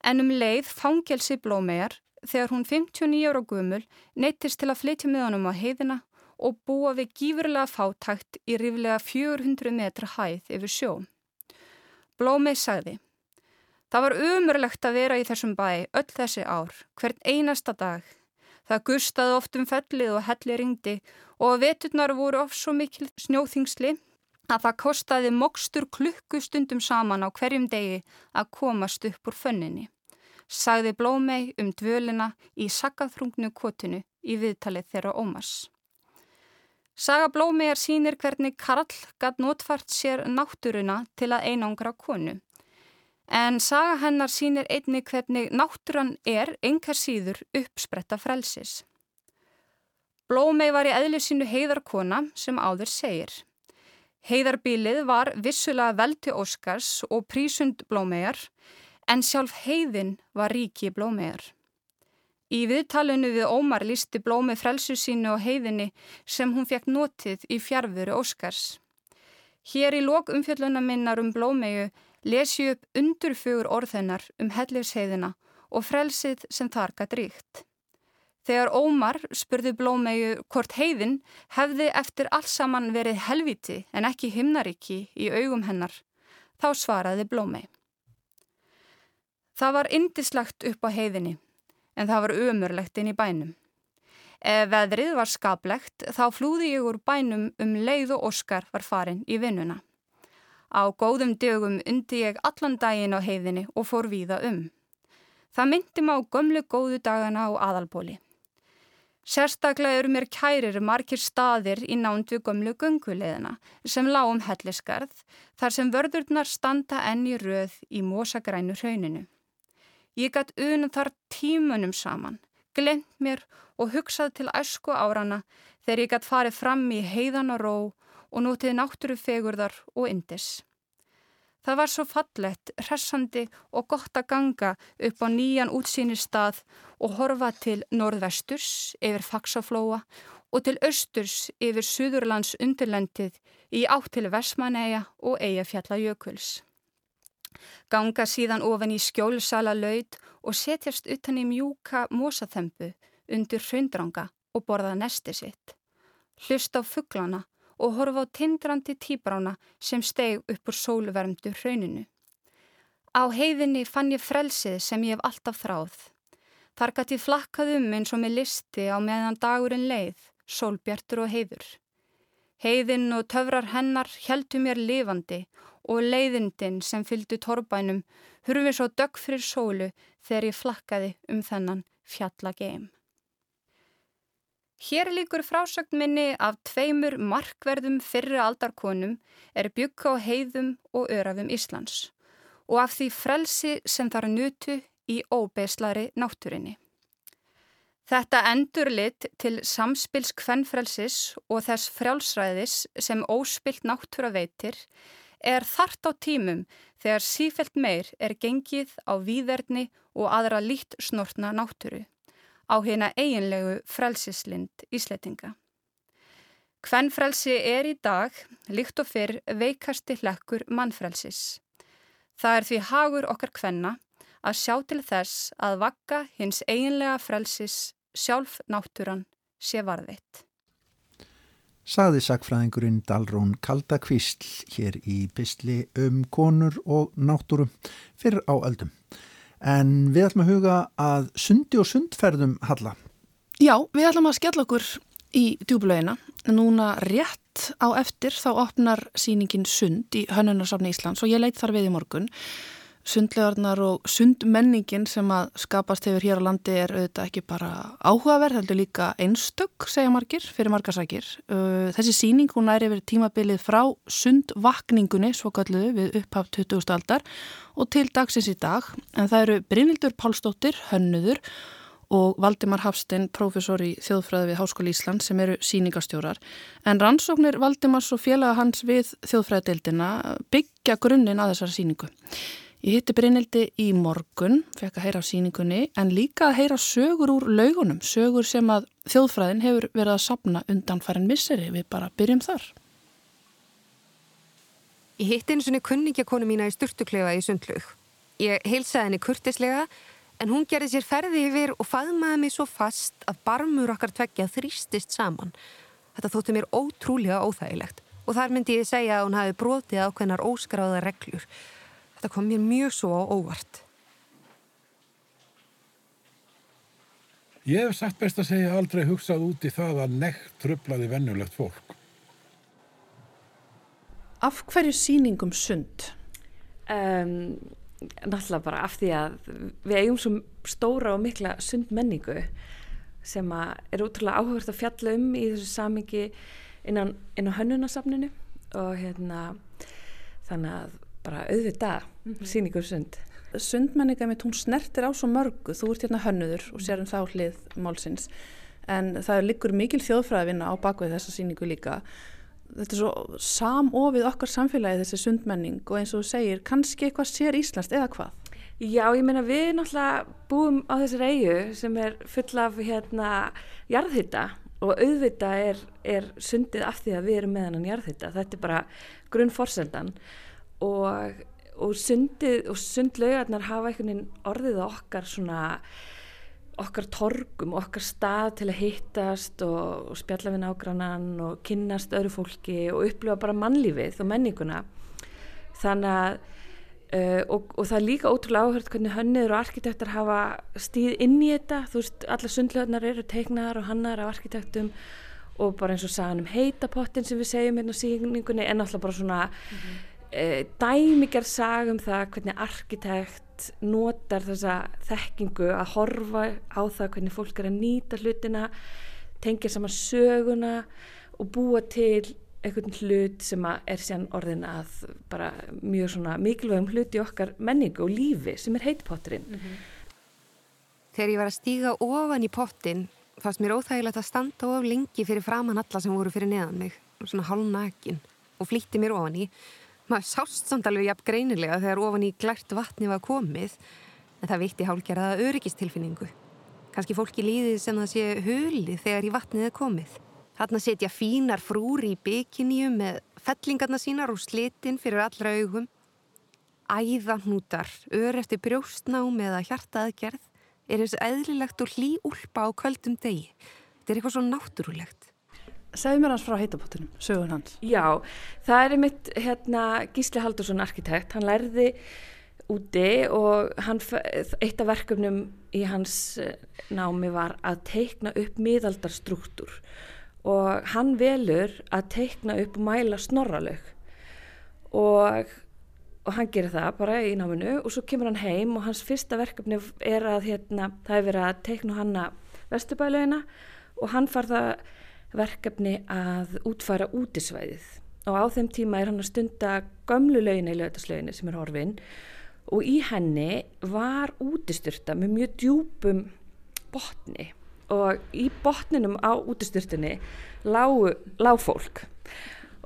en um leið fangelsi blómegar þegar hún 59 ára gumul neytist til að flytja með honum á heiðina og búa við gífurlega fátækt í ríflega 400 metra hæð yfir sjó. Blómið sagði Það var umurlegt að vera í þessum bæ öll þessi ár, hvern einasta dag. Það gustaði oft um fellið og helli ringdi og veturnar voru of svo mikil snjóþingsli að það kostaði mokstur klukkustundum saman á hverjum degi að komast upp úr fönninni. Sagði Blómei um dvölina í sakkaþrungnu kotinu í viðtalið þeirra Ómars. Saga Blómegar sínir hvernig Karl gatt notfart sér náttúruna til að einangra konu. En saga hennar sínir einni hvernig náttúran er engar síður uppspretta frelsis. Blómei var í eðli sínu heiðarkona sem áður segir. Heiðarbílið var vissulega velti Óskars og prísund Blómeigar en sjálf heiðin var ríki Blómeigar. Í viðtalinu við Ómar lísti blómi frelsu sínu og heiðinni sem hún fekk notið í fjárfuru Óskars. Hér í lok umfjölluna minnar um blómegu lesi upp undurfugur orðennar um hellifsheiðina og frelsið sem þar gætt ríkt. Þegar Ómar spurði blómegu hvort heiðin hefði eftir alls saman verið helviti en ekki himnaríki í augum hennar, þá svaraði blómeg. Það var indislagt upp á heiðinni en það var umurlegt inn í bænum. Ef veðrið var skaplegt þá flúði ég úr bænum um leið og Óskar var farin í vinnuna. Á góðum dögum undi ég allan daginn á heiðinni og fór víða um. Það myndi má gömlu góðu dagana á aðalbóli. Sérstaklega eru mér kærir margir staðir í nánd við gömlu gunguleðina sem lág um hellisgarð þar sem vörðurnar standa enn í röð í mósagrænu hrauninu. Ég gætt unum þar tímunum saman, glemt mér og hugsað til æsku árana þegar ég gætt farið fram í heiðan og ró og nótið náttúru fegurðar og indis. Það var svo fallett, hressandi og gott að ganga upp á nýjan útsýni stað og horfa til norðvesturs yfir Faxaflóa og til austurs yfir Suðurlands undirlendið í átt til Vesmanæja og Eyjafjallajökuls ganga síðan ofan í skjólsala laud og setjast utan í mjúka mósaþempu undir hraundranga og borða nesti sitt. Hlust á fugglana og horfa á tindrandi tíbrána sem steg upp úr sólvermdu hrauninu. Á heiðinni fann ég frelsið sem ég hef alltaf þráð. Þar gæti flakkað um eins og með listi á meðan dagurinn leið, sólbjartur og heiður. Heiðinn og töfrar hennar heldu mér lifandi og leiðindin sem fylgdu torbænum hurfi svo dögg fyrir sólu þegar ég flakkaði um þennan fjallageim. Hér líkur frásögn minni af tveimur markverðum fyrri aldarkonum er bygg á heiðum og örafum Íslands og af því frelsi sem þar nutu í óbeislari náttúrinni. Þetta endur lit til samspils kvennfrelsis og þess frjálsræðis sem óspilt náttúra veitir er þart á tímum þegar sífelt meir er gengið á výðerni og aðra lít snortna náttúru á hérna eiginlegu frelsislind íslettinga. Hvennfrelsi er í dag, líkt og fyrr, veikasti hlekkur mannfrelsis. Það er því hagur okkar hvenna að sjá til þess að vakka hins eiginlega frelsis sjálf náttúran sé varðitt saði sakfræðingurinn Dalrún Kaldakvísl hér í bysli um konur og náttúru fyrir á öldum. En við ætlum að huga að sundi og sundferðum halla. Já, við ætlum að skella okkur í djúbulauina. Núna rétt á eftir þá opnar síningin sund í Hönnunarsafni Íslands og ég leitt þar við í morgun sundlegarnar og sundmenningin sem að skapast hefur hér á landi er auðvitað ekki bara áhugaverð, heldur líka einstök, segja margir, fyrir margasækir. Uh, þessi síning, hún er yfir tímabilið frá sundvakningunni, svo kalluðu, við upphaft 20. aldar og til dagsins í dag. En það eru Brynildur Pálsdóttir, hönnuður og Valdimar Hafstein, profesor í þjóðfræði við Háskóli Ísland sem eru síningastjórar. En rannsóknir Valdimars og félaga hans við þjóðfræðadeildina byggja grunninn að þessari síningu. Ég hitti Brynildi í morgun, fekk að heyra á síningunni, en líka að heyra sögur úr laugunum, sögur sem að þjóðfræðin hefur verið að sapna undan farin misseri. Við bara byrjum þar. Ég hitti eins og henni kunningjakonu mína í sturtuklefa í sundlug. Ég heilsaði henni kurtislega en hún gerði sér ferði yfir og faðmaði mig svo fast að barmur okkar tveggja þrýstist saman. Þetta þótti mér ótrúlega óþægilegt og þar myndi ég segja að hún hafi brotið ákveðnar óskráða reglur. Þetta kom mér mjög svo óvart. Ég hef sagt best að segja aldrei hugsað út í það að nekt tröflaði vennulegt fólk. Af hverju síningum sund? Um, náttúrulega bara af því að við eigum svo stóra og mikla sund menningu sem er útrúlega áhugast að fjalla um í þessu samingi innan, innan hönnunasafninu og hérna þannig að bara auðvitað mm -hmm. síningur sund. Sundmenninga mitt hún snertir á svo mörgu, þú ert hérna hönnuður og sér um þá hlið málsins. En það liggur mikil þjóðfræðvinna á bakvið þessa síningu líka. Þetta er svo samofið okkar samfélagi þessi sundmenning. Og eins og þú segir kannski eitthvað sér Íslands eða hvað? Já, ég meina við náttúrulega búum á þessar eigu sem er full af hérna jarðhytta og auðvita er, er sundið af því að við erum með hann jarðhytta, þetta er bara grunnforsendan og, og sundið og sundlaugarnar hafa einhvern veginn orðið okkar svona okkar torgum, okkar stað til að hittast og, og spjalla við nágrannan og kynnast öðru fólki og upplifa bara mannlífið og menninguna þannig að uh, og, og það er líka ótrúlega áhört hvernig hönniður og arkitektur hafa stíð inn í þetta, þú veist, alla sundlöðnar eru teiknaðar og hannar af arkitektum og bara eins og sagan um heitapottin sem við segjum hérna á síningunni en alltaf bara svona mm -hmm. Uh, dæmiger sag um það hvernig arkitekt notar þessa þekkingu að horfa á það hvernig fólk er að nýta hlutina, tengja saman söguna og búa til einhvern hlut sem er sér orðin að bara mjög svona mikilvægum hlut í okkar menningu og lífi sem er heitpotturinn. Mm -hmm. Þegar ég var að stíga ofan í pottin fannst mér óþægilegt að standa of lengi fyrir framann alla sem voru fyrir neðan mig, svona hálf nakin og flýtti mér ofan í maður sást samt alveg jafn greinilega þegar ofan í glært vatni var komið en það vitti hálgjaraða öryggistilfinningu. Kanski fólki líðið sem það sé hulið þegar í vatnið er komið. Þarna setja fínar frúri í bygginju með fellingarna sínar og slitin fyrir allra augum. Æðanútar, ör eftir brjóstnám eða hjartaðgerð er eins eðlilegt og hlý úlpa á köldum degi. Þetta er eitthvað svo náttúrulegt. Segð mér hans frá heitapottunum, sögun hans. Já, það er mitt hérna, Gísli Haldursson arkitekt, hann lærði úti og hann, eitt af verkefnum í hans eh, námi var að teikna upp miðaldarstruktúr og hann velur að teikna upp og mæla snorralög. Og, og hann gerir það bara í náminu og svo kemur hann heim og hans fyrsta verkefni er að hérna, það er verið að teikna hanna vestubælögina og hann far það verkefni að útfara útisvæðið. Og á þeim tíma er hann að stunda gömlu lögin í lögdaslöginni sem er horfin. Og í henni var útistyrta með mjög djúpum botni. Og í botninum á útistyrtinni lág, lág fólk.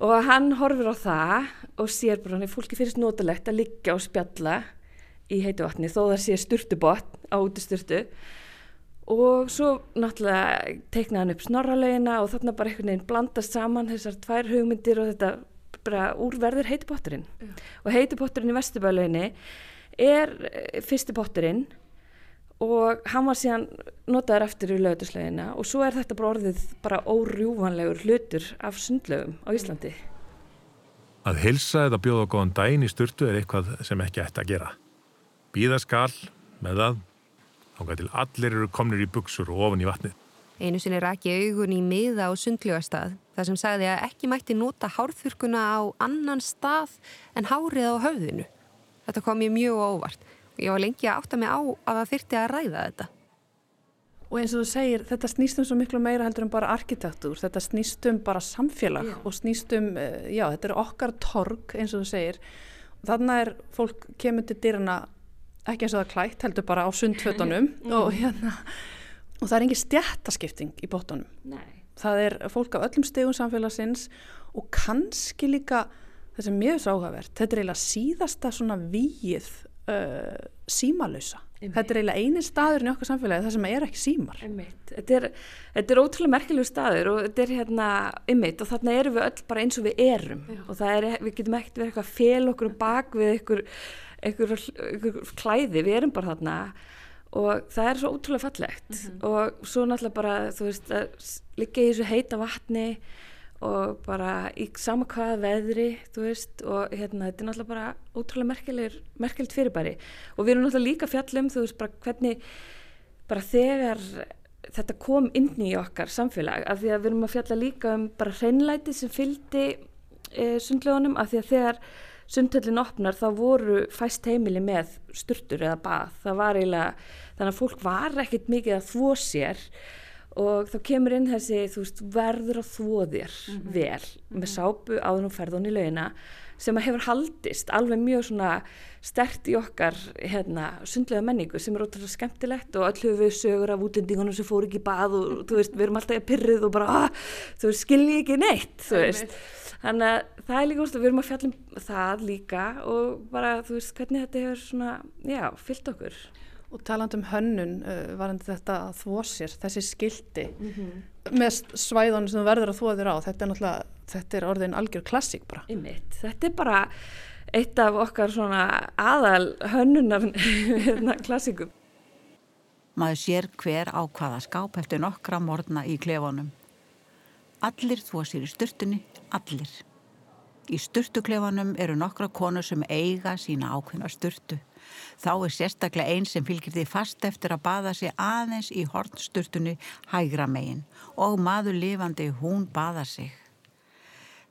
Og hann horfir á það og sér bara hann er fólki fyrst notalegt að liggja og spjalla í heitu vatni þó það sé styrtubotn á útistyrtu og svo náttúrulega teiknaði hann upp snorralegina og þarna bara einhvern veginn blandast saman þessar tvær hugmyndir og þetta bara úrverður heitipotturinn mm. og heitipotturinn í Vesturbælauginu er eh, fyrsti potturinn og hann var síðan notaður eftir í lögutuslegina og svo er þetta bara orðið bara órjúvanlegur hlutur af sundlegum á Íslandi. Að hilsa eða bjóða góðan dæin í styrtu er eitthvað sem ekki ætti að gera. Býða skal með það Þángar til allir eru komnir í buksur og ofan í vatnið. Einu sinni rækki augun í miða á sundljóastað þar sem sagði að ekki mætti nota hárþurkuna á annan stað en hárið á höfðinu. Þetta kom ég mjög óvart og ég var lengi að átta mig á að það þyrti að ræða þetta. Og eins og þú segir, þetta snýstum svo miklu meira heldur en bara arkitektúr, þetta snýstum bara samfélag já. og snýstum, eh, já, þetta er okkar torg eins og þú segir. Þannig er fólk kemur til dyrna ekki eins og það klætt, heldur bara á sundfötunum mm. og hérna og það er engin stjættaskipting í bóttunum. Nei. Það er fólk af öllum stegum samfélagsins og kannski líka það sem mjög áhugavert, þetta er eiginlega síðasta svona víið uh, símalösa. Þetta er eiginlega eini staður í okkar samfélagi það sem er ekki símar. Einmitt. Þetta er, þetta er ótrúlega merkilegu staður og þetta er hérna ymmit og þarna erum við öll bara eins og við erum Já. og er, við getum ekkert verið eitthvað fél okkur bak við einhver, einhver, einhver klæði, við erum bara þarna og það er svo ótrúlega fallegt mm -hmm. og svo náttúrulega bara, þú veist, að liggja í þessu heita vatni og bara í sama hvaða veðri þú veist og hérna þetta er náttúrulega bara ótrúlega merkilegt fyrirbæri og við erum náttúrulega líka fjallum þú veist bara hvernig bara þegar þetta kom inn í okkar samfélag af því að við erum að fjalla líka um bara hreinlæti sem fylgdi e, sundlegunum af því að þegar sundhöllin opnar þá voru fæst heimili með sturtur eða bað það var eiginlega þannig að fólk var ekkert mikið að þvó sér og þá kemur inn þessi þú veist verður að þvóðir mm -hmm. vel mm -hmm. með sápu áður og ferðun í laugina sem að hefur haldist alveg mjög svona stert í okkar hérna sundlega menningu sem er ótrúlega skemmtilegt og öll höfu sögur af útlendingunum sem fór ekki í bað og þú veist við erum alltaf í pyrrið og bara ah, þú veist skilji ekki neitt þú veist þannig að það er líka úrstu við erum að fjalla um það líka og bara þú veist hvernig þetta hefur svona já fyllt okkur Og taland um hönnun uh, varandi þetta að þvó sér, þessi skildi mm -hmm. með svæðan sem þú verður að þvó þér á, þetta er náttúrulega, þetta er orðin algjör klassík bara. Einmitt, þetta er bara eitt af okkar svona aðal hönnunar hérna, klassíkum. Maður sér hver á hvaða skáp eftir nokkra morna í klefanum. Allir þvó sér í styrtunni, allir. Í styrtuklefanum eru nokkra konur sem eiga sína ákveðna styrtu. Þá er sérstaklega einn sem fylgir því fast eftir að baða sig aðeins í hornsturtunni hægra megin og maður lifandi hún baða sig.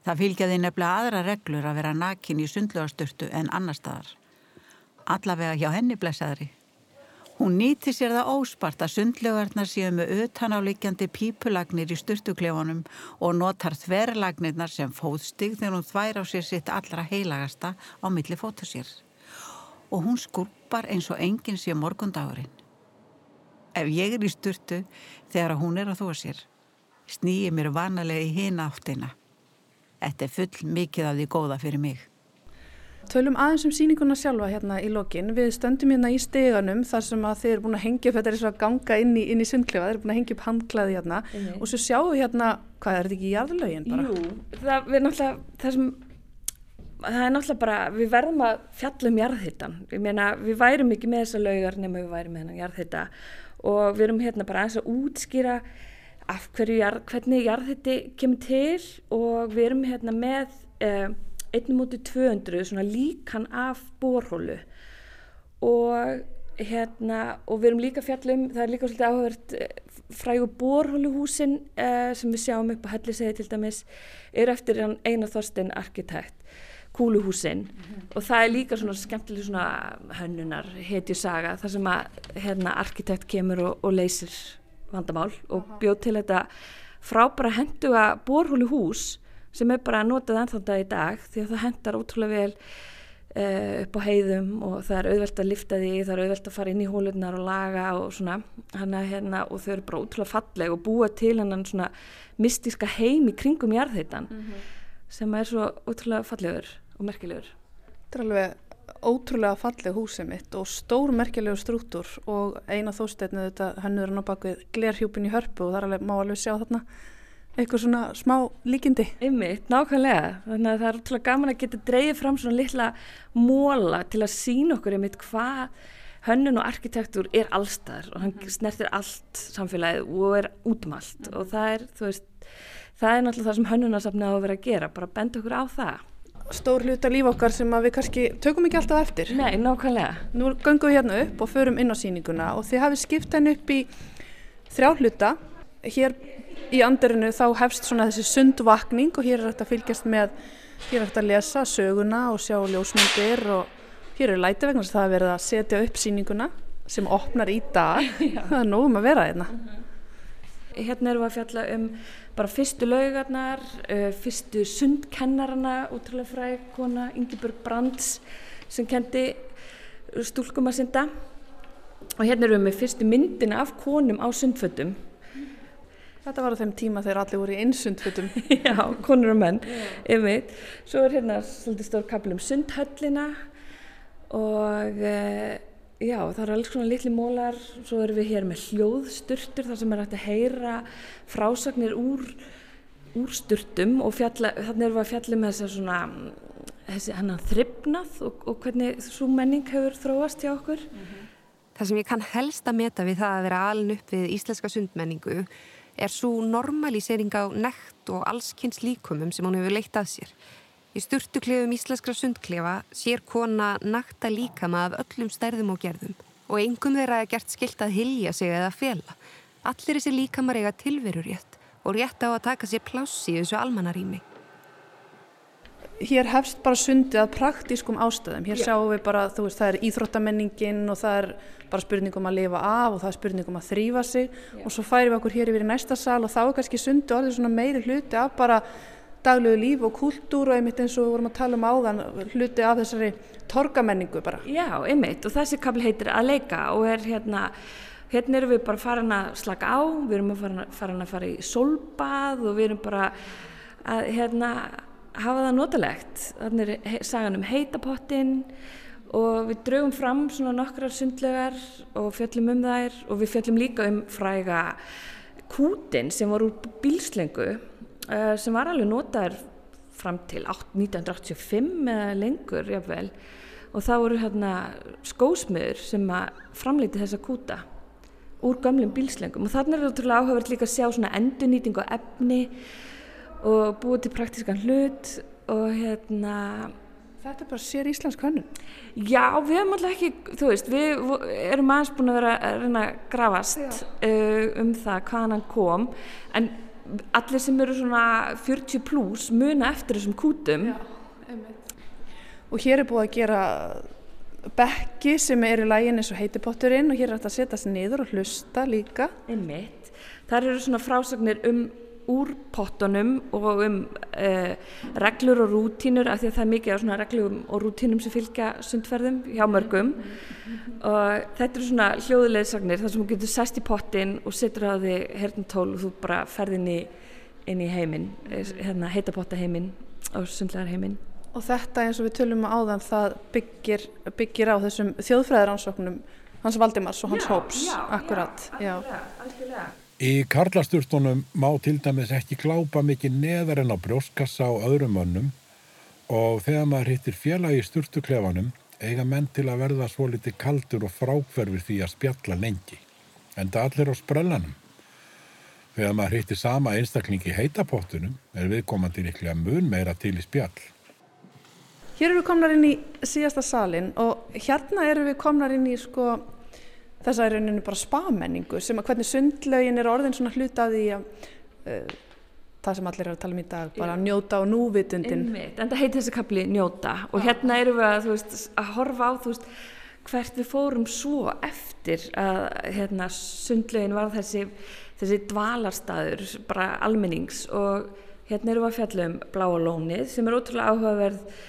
Það fylgjaði nefnilega aðra reglur að vera nakin í sundlugasturtu en annar staðar. Allavega hjá henni blessaðri. Hún nýti sér það óspart að sundlugarnar séu með utanálíkjandi pípulagnir í sturtuklefunum og notar þverlagnirnar sem fóðstig þegar hún þvær á sér sitt allra heilagasta á milli fótasýr og hún skulpar eins og enginn sé morgundagurinn. Ef ég er í sturtu þegar hún er að þóa sér, snýi mér vanalega í hina áttina. Þetta er full mikið af því góða fyrir mig. Tölum aðeins um síninguna sjálfa hérna í lokin. Við stöndum hérna í steganum þar sem að þeir eru búin að hengja upp, þetta er eins og að ganga inn í, í sundklefa, þeir eru búin að hengja upp handklaði hérna mm -hmm. og svo sjáum við hérna, hvað er þetta ekki í jarðlögin bara? Jú, það, við náttúrulega, það sem það er náttúrulega bara, við verðum að fjalla um jarðhittan, ég meina við værum ekki með þessa laugar nema við værum með hennan jarðhitta og við erum hérna bara aðeins að útskýra af hverju, hvernig jarðhitti kemur til og við erum hérna með eh, 1.200 svona líkan af borhólu og hérna og við erum líka fjallum, það er líka svolítið áhugavert eh, frægu borhóluhúsin eh, sem við sjáum upp á hellisegi til dæmis er eftir einar þorstein arkitekt kúluhúsin. Mm -hmm. og það er líka svona skemmtileg svona hönnunar hetjusaga þar sem að hérna arkitekt kemur og, og leysir vandamál og bjóð til þetta frábæra henduga borhúluhús sem er bara notað ennþánda í dag því að það hendar ótrúlega vel uh, upp á heiðum og það er auðvelt að lifta því, það er auðvelt að fara inn í hólunar og laga og svona hana, hérna, og þau eru bara ótrúlega falleg og búa til hennan svona mystíska heim í kringum jarðheitan mm -hmm. sem er svo ótrúlega fallegur og merkilegur. Þetta er alveg ótrúlega falleg húsið mitt og stór merkilegur strúttur og eina þósteitnu þetta hennur hann á bakvið glerhjúpin í hörpu og það er alveg, má alveg sjá þarna eitthvað svona smá líkindi. Ymmiðt, nákvæmlega. Þannig að það er ótrúlega gaman að geta dreyið fram svona litla móla til að sína okkur einmitt hvað hönnun og arkitektur er allstar og hann mhm. snertir allt samfélagið og er útmalt mm. og það er, þú veist, það er náttúrulega það sem hönnunarsafnið á að vera að gera, bara benda okkur á það stór hluta líf okkar sem við kannski tökum ekki alltaf eftir. Nei, nákvæmlega. Nú gangum við hérna upp og förum inn á síninguna og þið hafið skipt henni upp í þrjá hluta. Hér í andirinu þá hefst svona þessi sundvakning og hér er þetta fylgjast með, hér er þetta að lesa söguna og sjá ljósmyndir og hér er læti vegna að það er verið að setja upp síninguna sem opnar í dag. það er nógum að vera hérna. Uh -huh. Hérna erum við að fjalla um bara fyrstu laugarnar, uh, fyrstu sundkennarana, útrúlega fræk kona Ingeborg Brands sem kendi stúlkum að synda og hérna erum við með fyrstu myndina af konum á sundfötum Þetta var á þeim tíma þegar allir voru í einsundfutum. Já, konur og menn, yfir. Svo er hérna svolítið stór kapil um sundhöllina og e, já, það er alls svona litli mólar. Svo erum við hér með hljóðsturtur þar sem er hægt að heyra frásagnir úr, úr sturtum og fjalla, þannig erum við að fjalla með þess að svona, þryfnað og, og hvernig svo menning hefur þróast hjá okkur. Mm -hmm. Það sem ég kann helst að meta við það að vera aln upp við íslenska sundmenningu er svo normalisering á nekt og allskynns líkumum sem hún hefur leitt að sér. Í sturtuklefum íslenskra sundklefa sér kona nakta líkama af öllum stærðum og gerðum og engum þeirra er gert skilt að hilja sig eða fela. Allir þessi líkamar eiga tilveru rétt og rétt á að taka sér plássi í þessu almannarími hér hefst bara sundið að praktískum ástöðum. Hér sjáum við bara, þú veist, það er íþróttamenningin og það er bara spurningum að lifa af og það er spurningum að þrýfa sig Já. og svo færim við okkur hér yfir í næsta sal og þá er kannski sundið orðið svona meiri hluti af bara daglegu líf og kúltúr og einmitt eins og við vorum að tala um áðan hluti af þessari torgamenningu bara. Já, einmitt og þessi kapl heitir að leika og er hérna hérna erum við bara farin að slaka á, við erum að farin að fara í solbað og við erum bara að hérna hafa það notalegt. Þannig er sagan um heitapottin og við draugum fram svona nokkrar sundlegar og fjöllum um þær og við fjöllum líka um fræga kútin sem var úr bílslengu uh, sem var alveg notaður fram til 1985 eða lengur jáfnvel og það voru hérna skósmiður sem framleiti þessa kúta úr gamlum bílslengum og þannig er þetta trúlega áhugavert líka að sjá svona endurnýting og efni og búið til praktískan hlut og hérna Þetta er bara sér íslensk hönnun. Já, við hefum alltaf ekki, þú veist við erum aðeins búin að vera að reyna að grafast uh, um það hvaðan hann kom en allir sem eru svona 40 pluss muna eftir þessum kútum. Já, og hér er búið að gera bekki sem er í lægin eins og heitipotturinn og hér er þetta að setja sig niður og hlusta líka. Einmitt. Það eru svona frásagnir um úr pottunum og um uh, reglur og rútínur af því að það er mikið af svona reglum og rútínum sem fylgja sundferðum hjá mörgum og þetta eru svona hljóðulegsagnir þar sem þú getur sæst í pottin og setur á því hernutól og þú bara ferð inn í, inn í heiminn, eh, hérna heitapotta heiminn og sundlegar heiminn. Og þetta eins og við tölum á áðan það byggir, byggir á þessum þjóðfræðaransóknum hans Valdimars og hans já, Hóps, já, akkurat. Já, algjörlega. Í karlasturtunum má til dæmis ekki glápa mikið neðar en á brjóskassa á öðrum mönnum og þegar maður hittir fjöla í sturtuklefanum eiga menn til að verða svo litið kaldur og frákverfir því að spjalla lengi. En það allir á sprellanum. Þegar maður hittir sama einstaklingi heitapottunum er viðkomandi líklega mun meira til í spjall. Hér eru við komnar inn í síðasta salin og hérna eru við komnar inn í sko þess að rauninu bara spamenningu sem að hvernig sundlaugin er orðin svona hluta að uh, það sem allir er að tala um í dag, bara að njóta á núvitundin. Einmitt, en það heitir þessi kapli njóta. Og hérna eru við að, veist, að horfa á veist, hvert við fórum svo eftir að hérna, sundlaugin var þessi, þessi dvalarstaður, bara almennings. Og hérna eru við að fjalla um bláa lónið sem er ótrúlega áhugaverð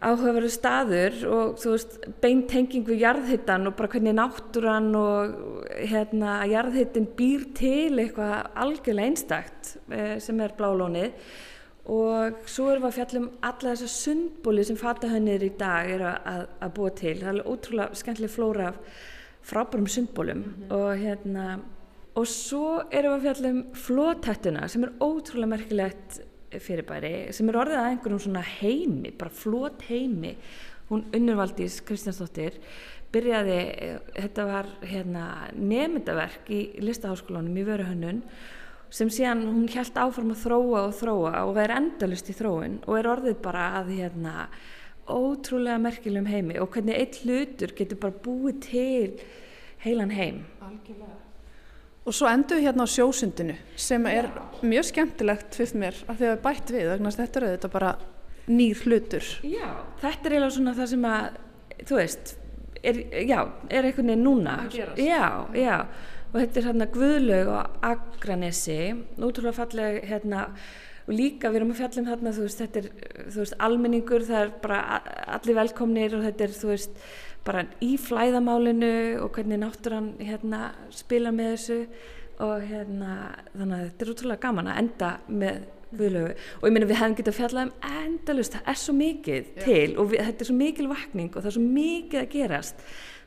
áhugaveru staður og þú veist beintenging við jarðhittan og bara hvernig náttúran og hérna jarðhittin býr til eitthvað algjörlega einstakt eh, sem er blálónið og svo erum við að fjalla um alla þessar sundbóli sem fatahönnir í dag er að, að búa til það er ótrúlega skemmtileg flóra af frábærum sundbólum mm -hmm. og hérna og svo erum við að fjalla um flótættuna sem er ótrúlega merkilegt fyrirbæri sem er orðið að einhverjum svona heimi, bara flót heimi. Hún unnurvaldís Kristjánsdóttir byrjaði, þetta var hérna, nefndaverk í listaháskólanum í Vöruhönnun sem síðan hún helt áfram að þróa og þróa og er endalust í þróun og er orðið bara að hérna, ótrúlega merkilegum heimi og hvernig eitt hlutur getur bara búið til heilan heim. Algjörlega Og svo endur við hérna á sjósundinu sem er mjög skemmtilegt fyrir mér að því að við bætt við vegna þetta er auðvitað bara nýr hlutur. Já, þetta er eiginlega svona það sem að, þú veist, er, já, er einhvern veginn núna. Já, já, og þetta er hérna Guðlaug og Akranessi, útrúlega falleg hérna og líka við erum að fjalla um þarna þú veist, þetta er, þú veist, almenningur það er bara allir velkomnir og þetta er, þú veist, bara í flæðamálinu og hvernig náttúrann hérna spila með þessu. Og hérna, þannig að þetta er útrúlega gaman að enda með Guðlögu og ég meina við hefum getið að fjalla um endalust, það er svo mikið yeah. til og við, þetta er svo mikil vakning og það er svo mikið að gerast.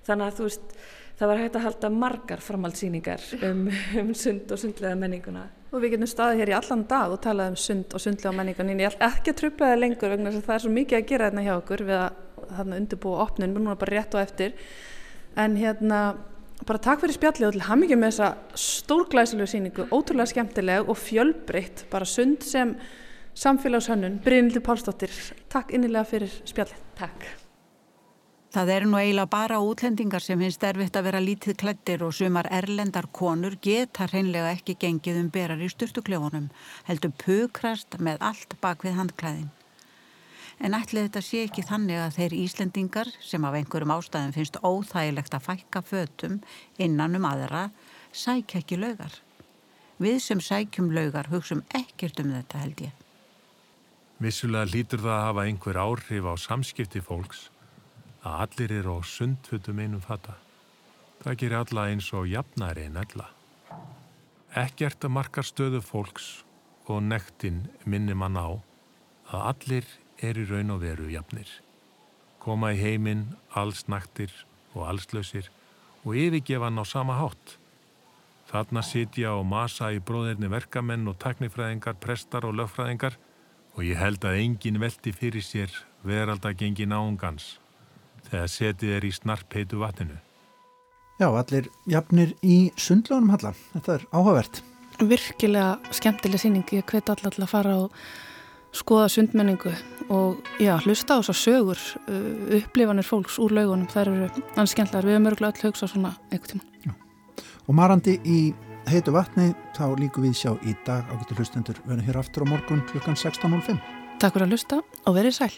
Þannig að þú veist, það var hægt að halda margar framhaldsýningar um, um sund og sundlega menninguna. Og við getum staðið hér í allan dag og talað um sund og sundlega menningan en ég er ekki að tröfla það lengur vegna þess að það er svo mikið að gera hérna hjá okkur við að undirbúa opnun, erum bara rétt og eftir. En hérna bara takk fyrir spjallið og til hamingi með þessa stórglæsilegu síningu, ótrúlega skemmtileg og fjölbreytt, bara sund sem samfélagshönnun, Brynildur Pálsdóttir takk innilega fyrir spjallið. Takk. Það eru nú eiginlega bara útlendingar sem finnst erfitt að vera lítið klættir og sumar erlendar konur geta hreinlega ekki gengið um berar í styrtuklefunum, heldur pukrast með allt bak við handklæðin en ætlið þetta sé ekki þannig að þeir Íslendingar sem af einhverjum ástæðum finnst óþægilegt að fækka fötum innan um aðra sækja ekki laugar. Við sem sækjum laugar hugsaum ekkert um þetta held ég. Vissulega lítur það að hafa einhver áhrif á samskipti fólks að allir eru á sundfutum einum fata. Það gerir alla eins og jafnari en alla. Ekkert að markar stöðu fólks og nektin minni mann á að allir er í raun og veru jafnir. Koma í heiminn, alls naktir og allslausir og yfirgefa hann á sama hátt. Þarna sitja og masa í bróðirni verkamenn og taknifræðingar, prestar og löffræðingar og ég held að engin veldi fyrir sér veraldagengi náungans þegar setið er í snarpeitu vatninu. Já, allir jafnir í sundlónum halla. Þetta er áhugavert. Virkilega skemmtileg síning. Ég hveti allar að fara og skoða sundmenningu og já, hlusta á þess að sögur uh, upplifanir fólks úr laugunum. Þær eru skemmtlar, við höfum örgulega öll hugsa svona einhvern tíma. Og marandi í heitu vatni þá líku við sjá í dag. Ágættu hlustendur verður hér aftur á morgun klukkan 16.05 Takk fyrir að hlusta og verið sæl